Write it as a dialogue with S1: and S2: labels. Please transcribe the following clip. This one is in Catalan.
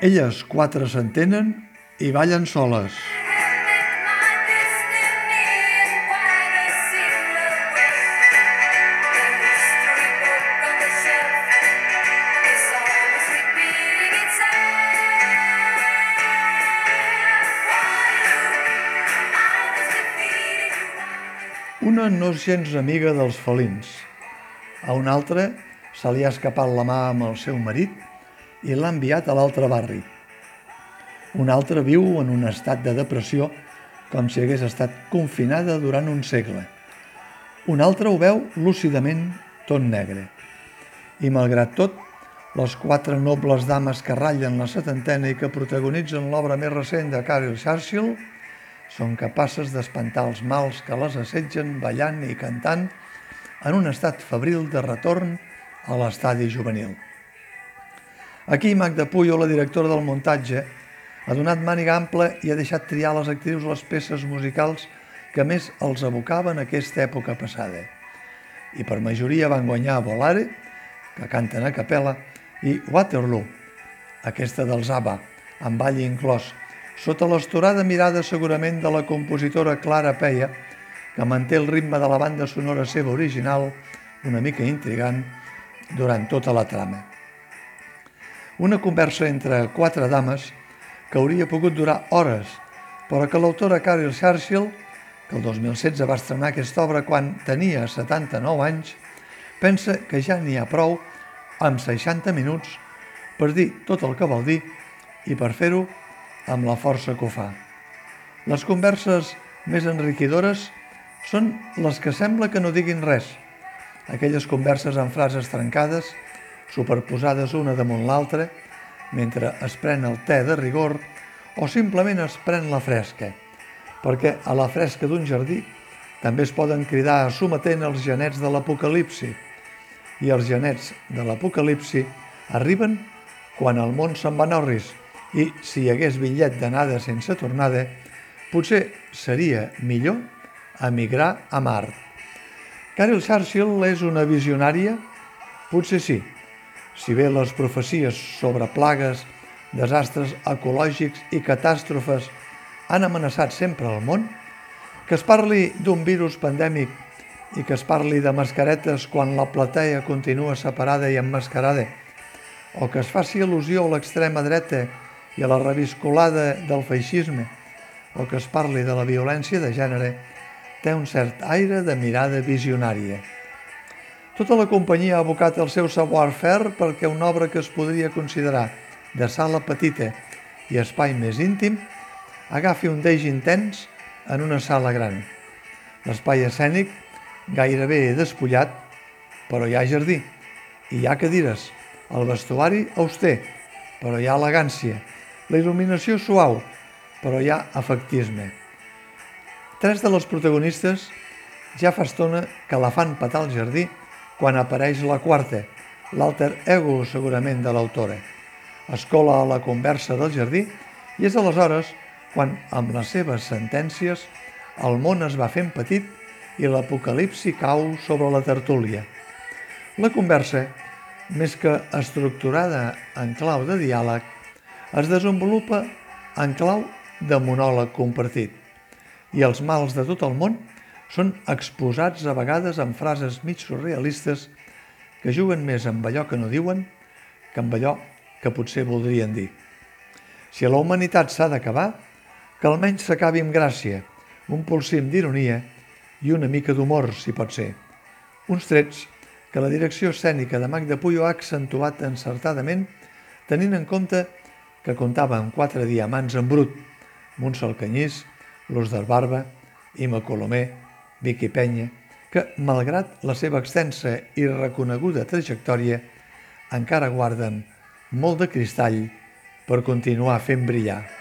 S1: Elles quatre s'entenen i ballen soles. Una no gens amiga dels felins. A una altra se li ha escapat la mà amb el seu marit i l'ha enviat a l'altre barri. Una altra viu en un estat de depressió com si hagués estat confinada durant un segle. Una altra ho veu lúcidament tot negre. I malgrat tot, les quatre nobles dames que ratllen la setantena i que protagonitzen l'obra més recent de Carol Churchill són capaces d'espantar els mals que les assetgen ballant i cantant en un estat febril de retorn a l'estadi juvenil. Aquí Magda Puyo, la directora del muntatge, ha donat màniga ampla i ha deixat triar les actrius les peces musicals que més els abocaven aquesta època passada. I per majoria van guanyar Volare, que canten a capella, i Waterloo, aquesta dels ABBA, amb ball inclòs, sota l'estorada mirada segurament de la compositora Clara Peia, que manté el ritme de la banda sonora seva original, una mica intrigant, durant tota la trama. Una conversa entre quatre dames que hauria pogut durar hores, però que l'autora Carol Churchill, que el 2016 va estrenar aquesta obra quan tenia 79 anys, pensa que ja n'hi ha prou amb 60 minuts per dir tot el que vol dir i per fer-ho amb la força que ho fa. Les converses més enriquidores són les que sembla que no diguin res. Aquelles converses amb frases trencades, superposades una damunt l'altra, mentre es pren el te de rigor o simplement es pren la fresca, perquè a la fresca d'un jardí també es poden cridar sometent els genets de l'apocalipsi, i els genets de l'apocalipsi arriben quan el món se'n va norris, i si hi hagués bitllet d'anada sense tornada, potser seria millor emigrar a Mart. Carol Churchill és una visionària? Potser sí. Si bé les profecies sobre plagues, desastres ecològics i catàstrofes han amenaçat sempre el món, que es parli d'un virus pandèmic i que es parli de mascaretes quan la platea continua separada i emmascarada, o que es faci al·lusió a l'extrema dreta i a la reviscolada del feixisme o que es parli de la violència de gènere té un cert aire de mirada visionària. Tota la companyia ha abocat el seu savoir-faire perquè una obra que es podria considerar de sala petita i espai més íntim agafi un deix intens en una sala gran. L'espai escènic gairebé despullat, però hi ha jardí, i hi ha cadires, el vestuari auster, però hi ha elegància, la il·luminació suau, però hi ha efectisme. Tres de les protagonistes ja fa estona que la fan petar al jardí quan apareix la quarta, l'alter ego segurament de l'autora. Es cola a la conversa del jardí i és aleshores quan, amb les seves sentències, el món es va fent petit i l'apocalipsi cau sobre la tertúlia. La conversa, més que estructurada en clau de diàleg, es desenvolupa en clau de monòleg compartit i els mals de tot el món són exposats a vegades amb frases mig surrealistes que juguen més amb allò que no diuen que amb allò que potser voldrien dir. Si la humanitat s'ha d'acabar, que almenys s'acabi amb gràcia, un polsim d'ironia i una mica d'humor, si pot ser. Uns trets que la direcció escènica de Magda Puyo ha accentuat encertadament tenint en compte que comptava amb quatre diamants en brut, Montsol Canyís, Luz del Barba, Ima Colomé, Vicky Penya, que, malgrat la seva extensa i reconeguda trajectòria, encara guarden molt de cristall per continuar fent brillar.